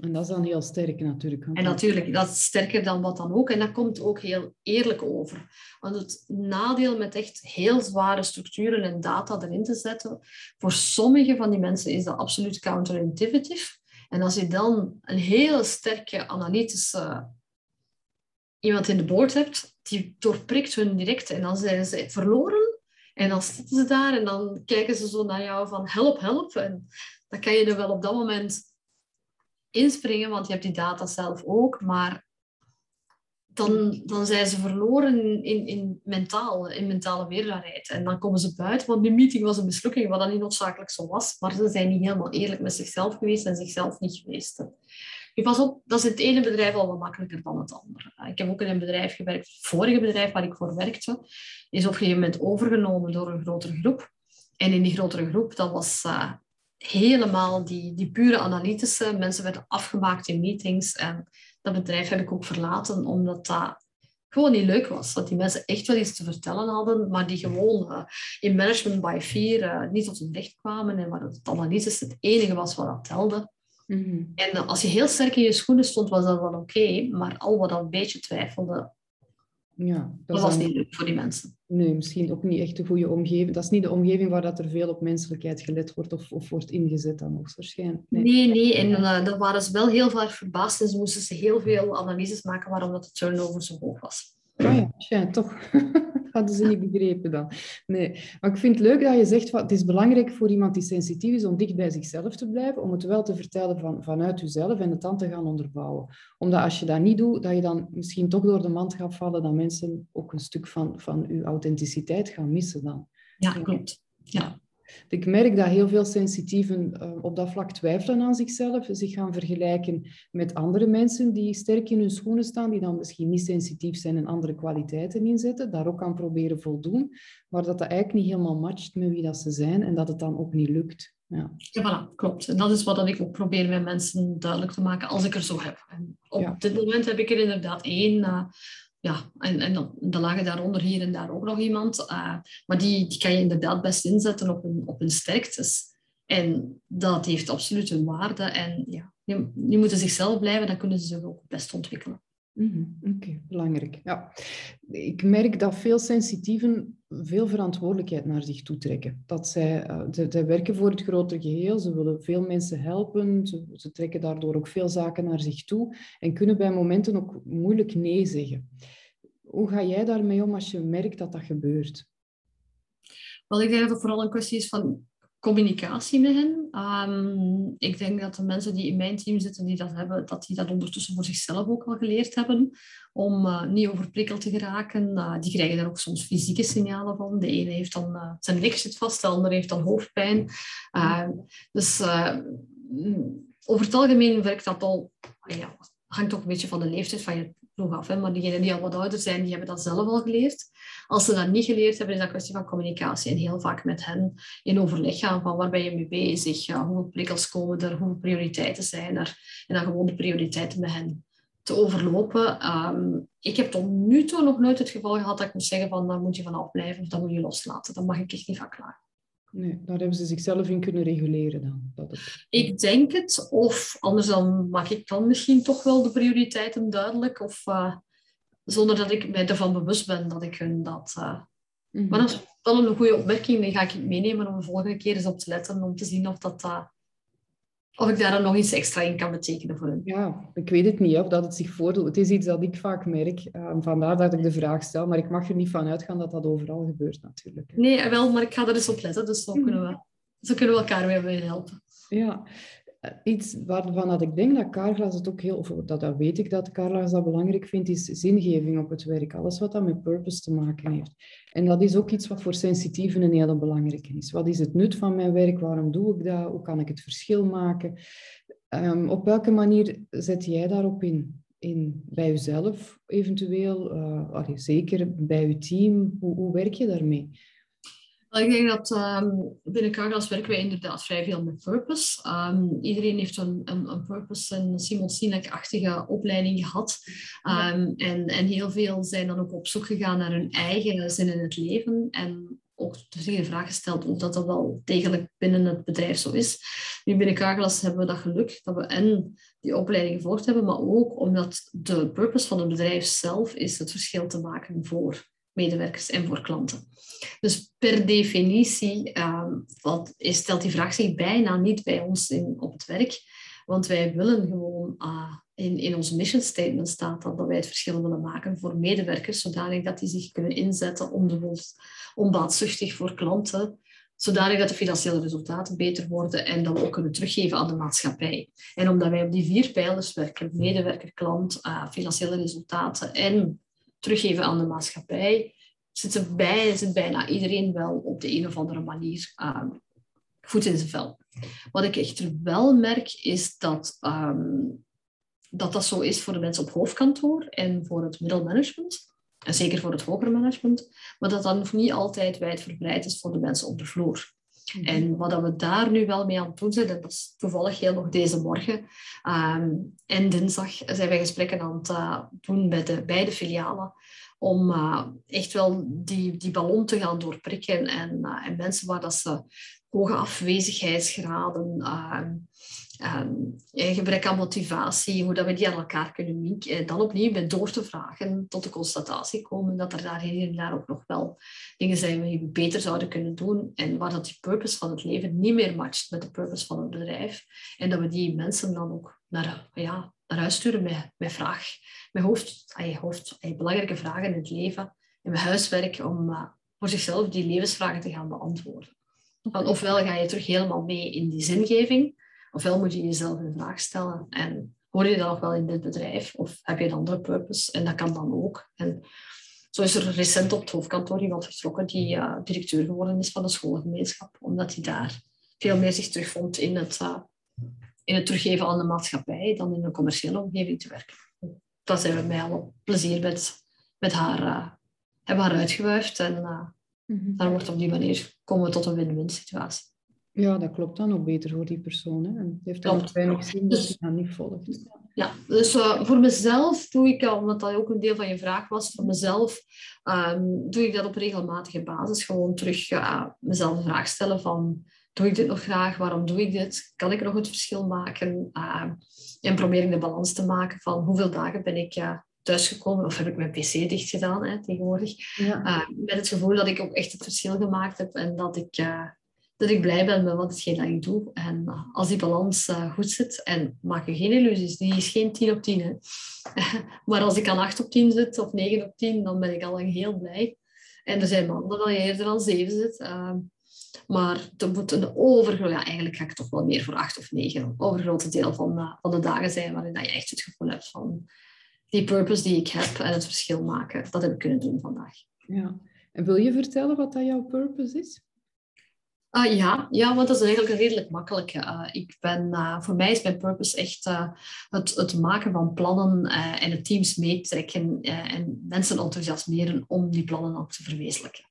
En dat is dan heel sterk natuurlijk. En natuurlijk, dat is sterker dan wat dan ook. En dat komt ook heel eerlijk over. Want het nadeel met echt heel zware structuren en data erin te zetten, voor sommige van die mensen is dat absoluut counterintuitive. En als je dan een hele sterke analytische iemand in de boord hebt, die doorprikt hun direct en dan zijn ze verloren. En dan zitten ze daar en dan kijken ze zo naar jou van help, help. En dan kan je er wel op dat moment inspringen, want je hebt die data zelf ook, maar dan, dan zijn ze verloren in, in, mentaal, in mentale weerbaarheid. En dan komen ze buiten, want die meeting was een mislukking, wat dan niet noodzakelijk zo was, maar ze zijn niet helemaal eerlijk met zichzelf geweest en zichzelf niet geweest. Nu pas op, dat is het ene bedrijf al wat makkelijker dan het andere. Ik heb ook in een bedrijf gewerkt, het vorige bedrijf waar ik voor werkte, is op een gegeven moment overgenomen door een grotere groep. En in die grotere groep, dat was uh, helemaal die, die pure analytische. Mensen werden afgemaakt in meetings. En dat bedrijf heb ik ook verlaten, omdat dat gewoon niet leuk was. Dat die mensen echt wel iets te vertellen hadden, maar die gewoon uh, in management by fear uh, niet tot hun recht kwamen. En waar het analytische het enige was wat dat telde. Mhm. En als je heel sterk in je schoenen stond, was dat wel oké. maar al wat een beetje twijfelde, ja, dat, was niet leuk voor die mensen. Nee, misschien ook niet echt de goede omgeving. Dat is niet de omgeving waar dat er veel op menselijkheid gelet wordt of, of wordt ingezet dan waarschijnlijk. Nee, nee. nee. En uh, dan waren ze wel heel vaak verbaasd en ze moesten ze heel veel analyses maken waarom dat de turnover zo hoog was. Oh ja, ja toch. hadden ze niet begrepen dan. Nee, maar ik vind het leuk dat je zegt, van, het is belangrijk voor iemand die sensitief is om dicht bij zichzelf te blijven, om het wel te vertellen van, vanuit jezelf en het dan te gaan onderbouwen. Omdat als je dat niet doet, dat je dan misschien toch door de mand gaat vallen, dat mensen ook een stuk van, van je authenticiteit gaan missen dan. Ja, klopt. Ja. Ik merk dat heel veel sensitieven uh, op dat vlak twijfelen aan zichzelf, zich gaan vergelijken met andere mensen die sterk in hun schoenen staan, die dan misschien niet sensitief zijn en andere kwaliteiten inzetten, daar ook aan proberen voldoen, maar dat dat eigenlijk niet helemaal matcht met wie dat ze zijn en dat het dan ook niet lukt. Ja, ja voilà, klopt. En dat is wat ik ook probeer met mensen duidelijk te maken als ik er zo heb. En op dit moment heb ik er inderdaad één. Uh, ja, en, en dan, lagen daaronder hier en daar ook nog iemand. Uh, maar die, die kan je inderdaad best inzetten op hun, op hun sterktes. En dat heeft absoluut een waarde. En ja, die, moeten zichzelf blijven, dan kunnen ze zich ook best ontwikkelen. Mm Oké, belangrijk. Ja. Ik merk dat veel sensitieven veel verantwoordelijkheid naar zich toe trekken. Dat zij, uh, werken voor het grotere geheel, ze willen veel mensen helpen, ze, ze, trekken daardoor ook veel zaken naar zich toe en kunnen bij momenten ook moeilijk nee zeggen. Hoe ga jij daarmee om als je merkt dat dat gebeurt? Wel, ik denk dat het vooral een kwestie is van communicatie met hen. Ehm, ik denk dat de mensen die in mijn team zitten, die dat hebben, dat die dat ondertussen voor zichzelf ook al geleerd hebben. Om uh, niet overprikkeld te geraken. Uh, die krijgen daar ook soms fysieke signalen van. De ene heeft dan uh, zijn nek zit vast, de andere heeft dan hoofdpijn. Ehm, dus over het algemeen werkt dat al, ja, hangt ook een beetje van de leeftijd van je ploeg af. Hè? Maar diegenen die al wat ouder zijn, die hebben dat zelf al geleerd. Als ze dat niet geleerd hebben, is dat een kwestie van communicatie. En heel vaak met hen in overleg gaan van waar ben je mee bezig? Ja, hoeveel prikkels komen er? Hoeveel prioriteiten zijn er? En dan gewoon de prioriteiten met hen te overlopen. Ehm, ik heb tot nu toe nog nooit het geval gehad dat ik moet zeggen van daar moet je van afblijven of dat moet je loslaten. Dan mag ik echt niet van klaar. Nee, daar hebben ze zichzelf in kunnen reguleren dan. Dat het... Ik denk het. Of anders dan maak ik dan misschien toch wel de prioriteiten duidelijk. Of uh, zonder dat ik mij ervan bewust ben dat ik hun dat... Uh... Mm-hmm. Maar dat is wel een goede opmerking. Die ga ik meenemen om de volgende keer eens op te letten. Om te zien of dat... Uh, of ik daar nog iets extra in kan betekenen voor hen. Ja, ik weet het niet of dat het zich voordoet. Het is iets dat ik vaak merk. Uh, vandaar dat ik de vraag stel. Maar ik mag er niet van uitgaan dat dat overal gebeurt natuurlijk. Nee, wel, maar ik ga er eens op letten. Dus zo kunnen we, zo kunnen we elkaar weer helpen. Ja, eh, iets waarvan dat ik denk dat Carglass het ook heel, of dat, dat weet ik dat Carglass dat belangrijk vindt, is zingeving op het werk. Alles wat dat met purpose te maken heeft. En dat is ook iets wat voor sensitieven een hele belangrijke is. Wat is het nut van mijn werk? Waarom doe ik dat? Hoe kan ik het verschil maken? Um, op welke manier zet jij daarop in? in bij jezelf eventueel, uh, zeker bij je team? Hoe, hoe werk je daarmee? Ik denk dat um, binnen Carglass werken wij inderdaad vrij veel met purpose. Um, iedereen heeft een, een, een purpose, een Simon Sinek-achtige opleiding gehad. Um, en, en heel veel zijn dan ook op zoek gegaan naar hun eigen zin in het leven. En ook de vraag gesteld of dat, dat wel degelijk binnen het bedrijf zo is. Nu binnen Carglass hebben we dat geluk dat we en die opleiding gevolgd hebben, maar ook omdat de purpose van het bedrijf zelf is het verschil te maken voor medewerkers en voor klanten. Dus per definitie um, wat, stelt die vraag zich bijna niet bij ons in, op het werk. Want wij willen gewoon, uh, in, in onze mission statement staat dat, wij het verschil willen maken voor medewerkers, zodanig dat die zich kunnen inzetten om de onbaatzuchtig voor klanten, zodanig dat de financiële resultaten beter worden en dat we ook kunnen teruggeven aan de maatschappij. En omdat wij op die vier pijlers werken, medewerker, klant, uh, financiële resultaten en teruggeven aan de maatschappij, zit, er bij, zit bijna iedereen wel op de een of andere manier um, voet in zijn vel. Wat ik echter wel merk, is dat, um, dat dat zo is voor de mensen op hoofdkantoor en voor het middelmanagement. En zeker voor het hogere management. Maar dat dat nog niet altijd wijdverbreid is voor de mensen op de vloer. Mhm. En wat we daar nu wel mee aan het doen zijn, dat is toevallig heel nog deze morgen um, en dinsdag zijn wij gesprekken aan het uh, doen bij de beide filialen om uh, echt wel die, die ballon te gaan doorprikken en, uh, en mensen waar dat ze hoge afwezigheidsgraden, um, gebrek aan motivatie, hoe dat we die aan elkaar kunnen linken. Dan opnieuw door te vragen tot de constatatie komen dat er daar hier en daar ook nog wel dingen zijn die we beter zouden kunnen doen en waar dat die purpose van het leven niet meer matcht met de purpose van het bedrijf. En dat we die mensen dan ook naar, ja, naar huis sturen met, met vraag, met hoofd, ay, hoofd ay, belangrijke vragen in het leven en met huiswerk om uh, voor zichzelf die levensvragen te gaan beantwoorden. Want ofwel ga je terug helemaal mee in die zingeving, ofwel moet je jezelf een vraag stellen. En hoor je dan nog wel in dit bedrijf? Of heb je een andere purpose? En dat kan dan ook. En zo is er recent op het hoofdkantoor iemand vertrokken die uh, directeur geworden is van de schoolgemeenschap, omdat hij daar veel meer zich terugvond in het, uh, in het teruggeven aan de maatschappij dan in een commerciële omgeving te werken. Dat zijn we met alle plezier met, met haar, uh, hebben haar uitgewuifd en Mm Dan wordt op die manier komen we tot een win-win situatie. Ja, dat klopt dan ook beter voor die persoon. Hè? En het heeft dan weinig zin dat dus, hij dat niet volgt. Ja, dus uh, voor mezelf doe ik, omdat dat ook een deel van je vraag was, voor mezelf um, doe ik dat op regelmatige basis. Gewoon terug uh, mezelf de vraag stellen van doe ik dit nog graag? Waarom doe ik dit? Kan ik nog het verschil maken? Uh, en probeer ik de balans te maken van hoeveel dagen ben ik ja, thuisgekomen of heb ik mijn pc dicht gedaan hè, tegenwoordig. Ja. Uh, met het gevoel dat ik ook echt het verschil gemaakt heb en dat ik, dat ik blij ben met wat hetgeen dat ik doe. En als die balans goed zit, en maak je geen illusies, die is geen 10 op 10. Hè. maar als ik aan 8 op 10 zit of 9 op 10, dan ben ik al heel blij. En er zijn maanden dat je eerder aan 7 zit. Uh, maar er moet een overgrote, eigenlijk ga ik toch wel meer voor 8 of 9, een overgrote deel van, van de dagen zijn waarin je echt het gevoel hebt van die purpose die ik heb en het verschil maken, dat heb ik kunnen doen vandaag. Ja. En wil je vertellen wat dat jouw purpose is? Uh, ja, ja, want dat is eigenlijk redelijk makkelijk. Uh, ik ben, uh, voor mij is mijn purpose echt eh, het, het maken van plannen en het teams meetrekken en mensen enthousiasmeren om die plannen ook te verwezenlijken.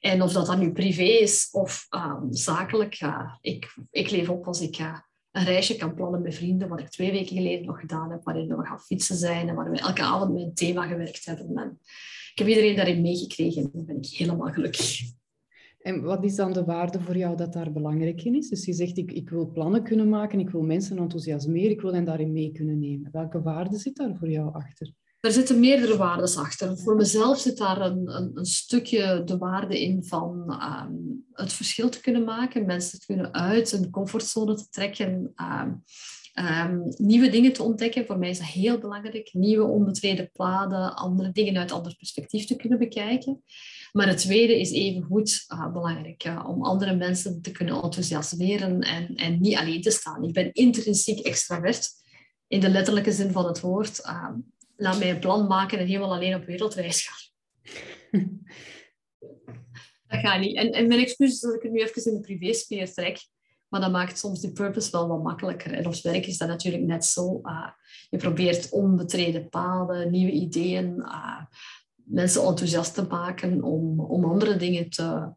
En of dat dan nu privé is of ehm, zakelijk, ik, ik leef op als ik een reisje kan plannen met vrienden, wat ik twee weken geleden nog gedaan heb, waarin we gaan fietsen zijn en waar we elke avond met een thema gewerkt hebben. En ik heb iedereen daarin meegekregen en dan ben ik helemaal gelukkig. En wat is dan de waarde voor jou dat daar belangrijk in is? Dus je zegt, ik, ik wil plannen kunnen maken, ik wil mensen enthousiasmeren, ik wil hen daarin mee kunnen nemen. Welke waarde zit daar voor jou achter? Er zitten meerdere waarden achter. Voor mezelf zit daar een, een, een stukje de waarde in van ehm, het verschil te kunnen maken, mensen te kunnen uit een comfortzone te trekken, ehm, ehm, nieuwe dingen te ontdekken. Voor mij is dat heel belangrijk. Nieuwe onbetreden paden, andere dingen uit ander perspectief te kunnen bekijken. Maar het tweede is even goed uh, belangrijk, om andere mensen te kunnen enthousiasmeren en, en niet alleen te staan. Ik ben intrinsiek extravert, in de letterlijke zin van het woord laat mij een plan maken en helemaal alleen op wereldreis gaan. dat gaat niet. En, en mijn excuus is dat ik het nu even in de privésfeer trek. Maar dat maakt soms die purpose wel wat makkelijker. En op werk is dat natuurlijk net zo. Uh, je probeert onbetreden paden, nieuwe ideeën, uh, mensen enthousiast te maken om, om andere dingen te,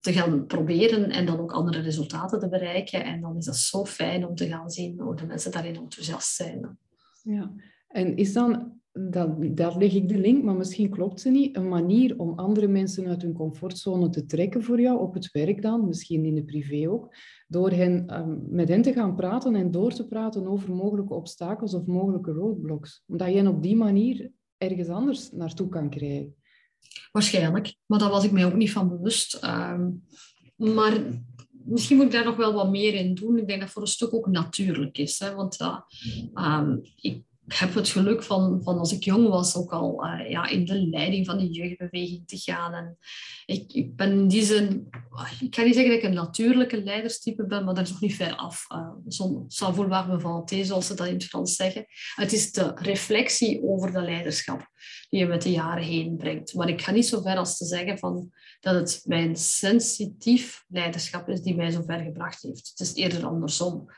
te gaan proberen en dan ook andere resultaten te bereiken. En dan is dat zo fijn om te gaan zien hoe de mensen daarin enthousiast zijn. Ja, en is dan, dat, daar leg ik de link, maar misschien klopt ze niet, een manier om andere mensen uit hun comfortzone te trekken voor jou, op het werk dan, misschien in de privé ook, door hen, um, met hen te gaan praten en door te praten over mogelijke obstakels of mogelijke roadblocks. Omdat hen op die manier ergens anders naartoe kan krijgen. Waarschijnlijk, maar daar was ik mij ook niet van bewust. Um, maar misschien moet ik daar nog wel wat meer in doen. Ik denk dat voor een stuk ook natuurlijk is. Hè? Want um, ik ik heb het geluk van, van als ik jong was ook al uh, ja, in de leiding van de jeugdbeweging te gaan. En ik, ik ben in die zin, ik kan niet zeggen dat ik een natuurlijke leiderstype ben, maar dat is nog niet ver af. Uh, vouloir me vanter, zoals ze dat in het Frans zeggen. Het is de reflectie over de leiderschap die je met de jaren heen brengt. Maar ik ga niet zo ver als te zeggen van, dat het mijn sensitief leiderschap is die mij zo ver gebracht heeft. Het is eerder andersom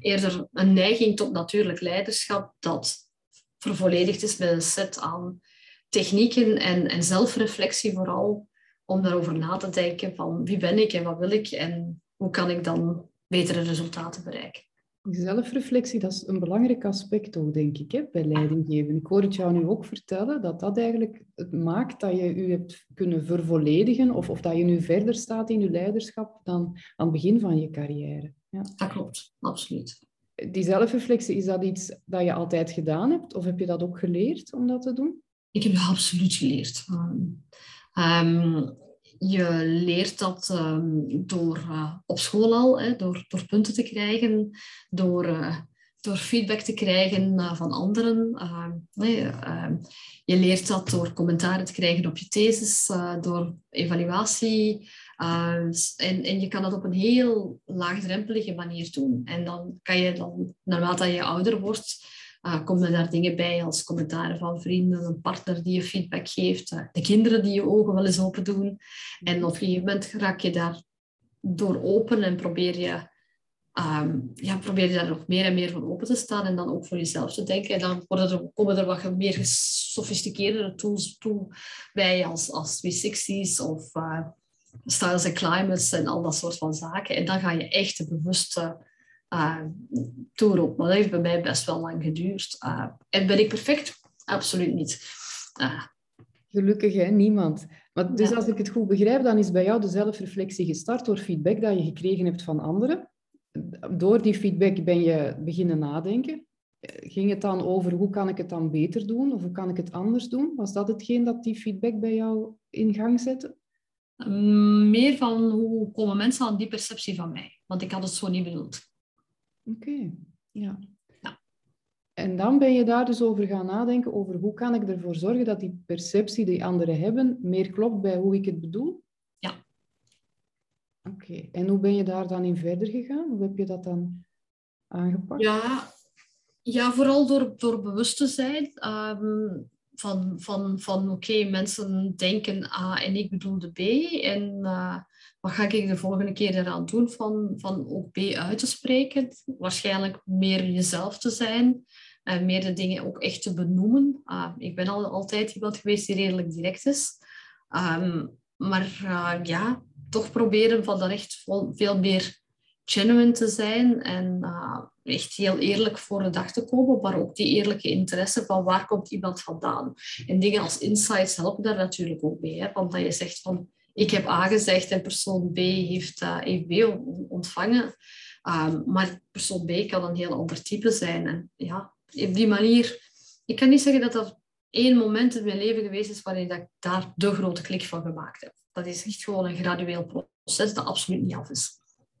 eerder een neiging tot natuurlijk leiderschap dat vervolledigd is met een set aan technieken en, en zelfreflectie vooral, om daarover na te denken van wie ben ik en wat wil ik en hoe kan ik dan betere resultaten bereiken. Zelfreflectie, dat is een belangrijk aspect ook, denk ik, hè, bij leidinggeven. Ik hoor het jou nu ook vertellen, dat dat eigenlijk het maakt dat je je hebt kunnen vervolledigen of, of dat je nu verder staat in je leiderschap dan aan het begin van je carrière. Ja. Dat klopt, absoluut. Die zelfreflectie, is dat iets dat je altijd gedaan hebt? Of heb je dat ook geleerd om dat te doen? Ik heb dat absoluut geleerd. Um, je leert dat um, door uh, op school al, hè, door, door punten te krijgen, door, uh, door feedback te krijgen uh, van anderen. Nee, je leert dat door commentaren te krijgen op je thesis, door evaluatie. En, en je kan dat op een heel laagdrempelige manier doen. En dan kan je dan, naarmate je ouder wordt, uh, komen daar dingen bij als commentaren van vrienden, een partner die je feedback geeft, uh, de kinderen die je ogen wel eens open doen. En op een gegeven moment raak je daar door open en probeer je, um, ja, probeer je daar nog meer en meer van open te staan en dan ook voor jezelf te denken. En dan worden er, komen er wat meer gesofisticeerdere tools toe bij als, als 360's of uh, styles and climates en al dat soort van zaken. En dan ga je echt de bewuste uh, toer op. Maar dat heeft bij mij best wel lang geduurd. Uh, en ben ik perfect? Absoluut niet. Uh, Gelukkig, hè? niemand. Maar dus als ik het goed begrijp, dan is bij jou de zelfreflectie gestart door feedback dat je gekregen hebt van anderen. Door die feedback ben je beginnen nadenken. Ging het dan over hoe kan ik het dan beter doen of hoe kan ik het anders doen? Was dat hetgeen dat die feedback bij jou in gang zette? Mm, meer van hoe komen mensen aan die perceptie van mij? Want ik had het zo niet bedoeld. Oké, ja. ja. En dan ben je daar dus over gaan nadenken over hoe kan ik ervoor zorgen dat die perceptie die anderen hebben meer klopt bij hoe ik het bedoel? Ja. Oké, en hoe ben je daar dan in verder gegaan? Hoe heb je dat dan aangepakt? Ja, ja vooral door, door bewust te zijn. Ehm, van, van, van oké, mensen denken A en ik bedoelde B. En uh, wat ga ik de volgende keer eraan doen van, van ook B uit te spreken? Waarschijnlijk meer jezelf te zijn en meer de dingen ook echt te benoemen. Uh, ik ben al, altijd iemand geweest die redelijk direct is. Um, maar uh, ja, toch proberen van dat echt veel meer genuine te zijn en uh, echt heel eerlijk voor de dag te komen, maar ook die eerlijke interesse van waar komt iemand vandaan. En dingen als insights helpen daar natuurlijk ook bij, hè? want dat je zegt van ik heb A gezegd en persoon B heeft, uh, heeft B ontvangen, um, maar persoon B kan een heel ander type zijn. En ja, op die manier, ik kan niet zeggen dat dat één moment in mijn leven geweest is waarin ik daar de grote klik van gemaakt heb. Dat is echt gewoon een gradueel proces dat absoluut niet af is.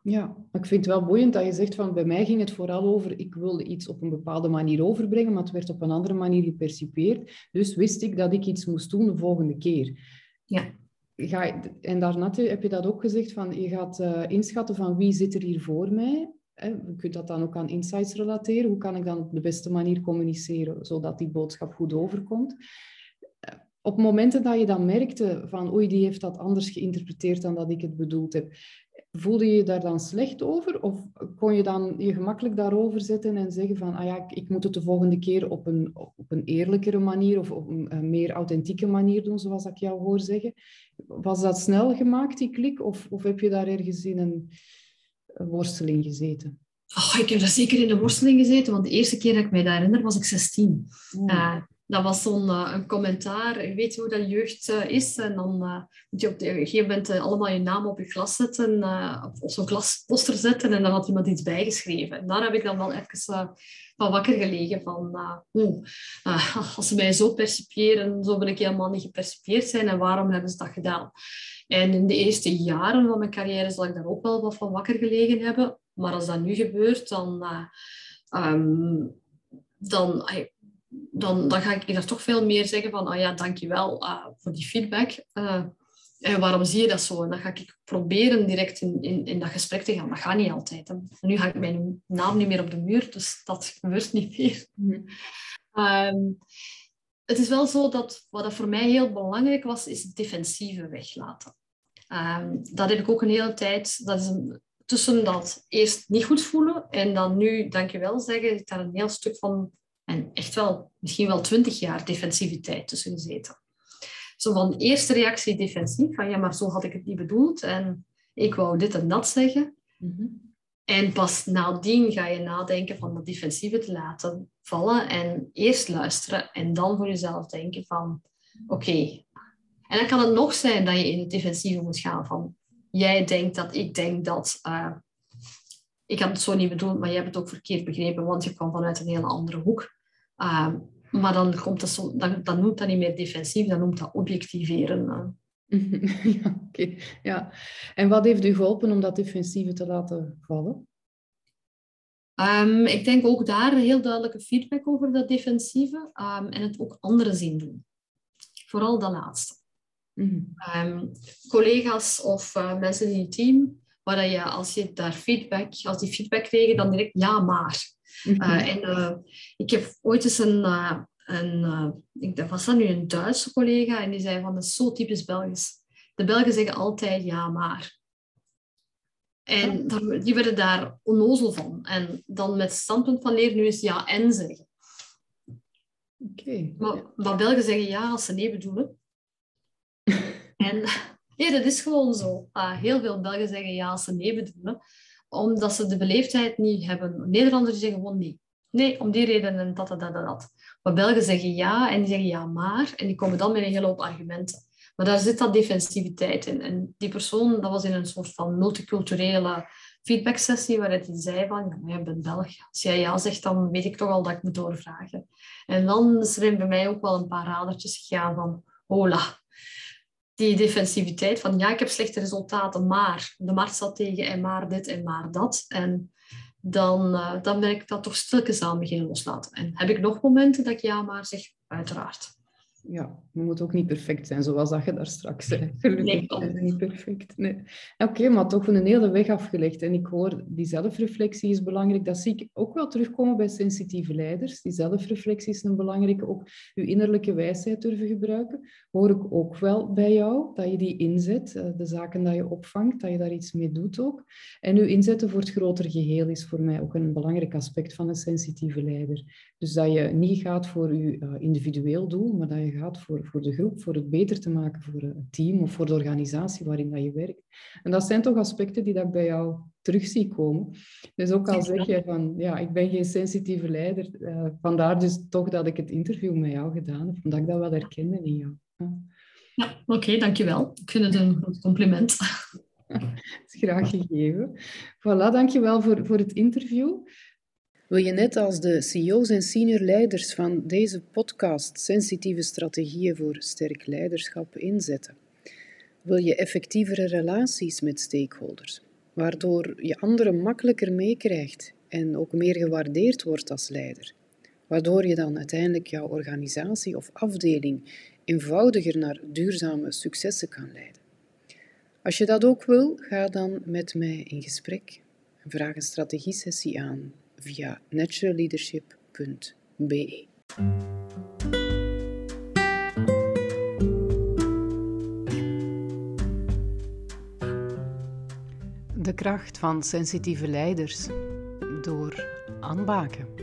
Ja, ik vind het wel boeiend dat je zegt van bij mij ging het vooral over, ik wilde iets op een bepaalde manier overbrengen, maar het werd op een andere manier gepercipeerd. Dus wist ik dat ik iets moest doen de volgende keer. Ja. Ga en daarnet heb je dat ook gezegd, van je gaat uh, inschatten van wie zit er hier voor mij. Hè? Je kunt dat dan ook aan insights relateren. Hoe kan ik dan op de beste manier communiceren, zodat die boodschap goed overkomt op momenten dat je dan merkte van oei, die heeft dat anders geïnterpreteerd dan dat ik het bedoeld heb, Voelde je je daar dan slecht over? Of kon je dan je gemakkelijk daarover zetten en zeggen van, ah ja, ik moet het de volgende keer op een, op een eerlijkere manier of op een, meer authentieke manier doen, zoals ik jou hoor zeggen. Was dat snel gemaakt, die klik? Of, of heb je daar ergens in een, worsteling gezeten? Oh, ik heb daar zeker in de worsteling gezeten, want de eerste keer dat ik mij daar herinner, was ik 16 dat was zo'n uh, een commentaar. Je weet hoe dat jeugd uh, is. En dan uh, moet je op een gegeven moment allemaal je naam op je glas zetten. of zo'n glasposter zetten. En dan had iemand iets bijgeschreven. En daar heb ik dan wel even van wakker gelegen. Van, hoe, als ze mij zo percipiëren, zo wil ik helemaal niet gepercipieerd zijn. En waarom hebben ze dat gedaan? En in de eerste jaren van mijn carrière zal ik daar ook wel wat van wakker gelegen hebben. Maar als dat nu gebeurt, dan... Um, dan dan, dan ga ik daar toch veel meer zeggen van, oh ja, dankjewel uh, voor die feedback. Uh, en waarom zie je dat zo? En dan ga ik proberen direct in, in, in dat gesprek te gaan. Dat gaat niet altijd. Hè. Nu ga ik mijn naam niet meer op de muur, dus dat gebeurt niet meer. Mm. Um, het is wel zo dat wat dat voor mij heel belangrijk was, is het defensieve weglaten. Um, dat heb ik ook een hele tijd. Dat is een, tussen dat eerst niet goed voelen en dan nu dankjewel zeggen, ik daar een heel stuk van en echt wel, misschien wel twintig jaar defensiviteit tussen gezeten. Zo van eerste reactie defensief, van ja, maar zo had ik het niet bedoeld en ik wou dit en dat zeggen. Mhm. En pas nadien ga je nadenken van dat defensieve te laten vallen en eerst luisteren en dan voor jezelf denken van oké. En dan kan het nog zijn dat je in het defensieve moet gaan van jij denkt dat ik denk dat uh, ik had het zo niet bedoeld, maar jij hebt het ook verkeerd begrepen, want je kwam vanuit een hele andere hoek. Uh, maar dan, komt dat zo, dan, dan noemt dat niet meer defensief, dan noemt dat objectiveren. ja, oké. Ja. En wat heeft u geholpen om dat defensieve te laten vallen? Um, ik denk ook daar heel duidelijke feedback over dat defensieve um, en het ook anderen zien doen. Vooral dat laatste. Mm um, collega's of uh, mensen in je team, waar je als je daar feedback, als die feedback kregen, dan direct ja maar. Mhm. Eh, en uh, ik heb ooit eens een, uh, een ik was dat nu een Duitse collega, en die zei van, dat is zo typisch Belgisch. De Belgen zeggen altijd ja, maar. En die werden daar onnozel van. En dan met standpunt van leren nu is ja en zeggen. Oké. Maar, maar Belgen zeggen ja als ze nee bedoelen. en ja, dat is gewoon zo. heel veel Belgen zeggen ja als ze nee bedoelen omdat ze de beleefdheid niet hebben. Nederlanders zeggen gewoon nee. Nee, om die reden en dat, dat, dat, dat. Maar Belgen zeggen ja en die zeggen ja maar. En die komen dan met een hele hoop argumenten. Maar daar zit dat defensiviteit in. En die persoon, dat was in een soort van multiculturele feedbacksessie waarin hij zei van, ja, jij bent Belg. Als jij ja zegt, dan weet ik toch al dat ik moet doorvragen. En dan is er bij mij ook wel een paar radertjes gegaan van, hola. Die defensiviteit van, ja, ik heb slechte resultaten, maar de markt zat tegen en maar dit en maar dat. En dan, uh, dan ben ik dat toch stilletjes aan beginnen loslaten. En heb ik nog momenten dat ik ja maar zeg? Uiteraard ja, je moet ook niet perfect zijn, zoals dat je daar straks zei. Gelukkig nee, niet perfect. Nee. Oké, maar toch een hele weg afgelegd. En ik hoor, die zelfreflectie is belangrijk. Dat zie ik ook wel terugkomen bij sensitieve leiders. Die zelfreflectie is een belangrijke. Ook je innerlijke wijsheid durven gebruiken. Hoor ik ook wel bij jou, dat je die inzet. Eh, de zaken dat je opvangt, dat je daar iets mee doet ook. En je inzetten voor het grotere geheel is voor mij ook een belangrijk aspect van een sensitieve leider. Dus dat je niet gaat voor je uh, individueel doel, maar dat je gaat voor, voor de groep, voor het beter te maken voor het team of voor de organisatie waarin dat je werkt. En dat zijn toch aspecten die dat ik bij jou terug zie komen. Dus ook al zeg je van, ja, ik ben geen sensitieve leider, uh, vandaar dus toch dat ik het interview met jou gedaan heb, omdat ik dat wel herkende in jou. Ja, ja oké, okay, dankjewel. Ik vind het een goed compliment. is graag gegeven. Voilà, dankjewel voor, voor het interview. Wil je net als de CEO's en senior leiders van deze podcast sensitieve strategieën voor sterk leiderschap inzetten? Wil je effectievere relaties met stakeholders, waardoor je anderen makkelijker meekrijgt en ook meer gewaardeerd wordt als leider? Waardoor je dan uiteindelijk jouw organisatie of afdeling eenvoudiger naar duurzame successen kan leiden. Als je dat ook wil, ga dan met mij in gesprek en vraag een strategiesessie aan via naturalleadership.be. De kracht van sensitieve leiders door aanbaken.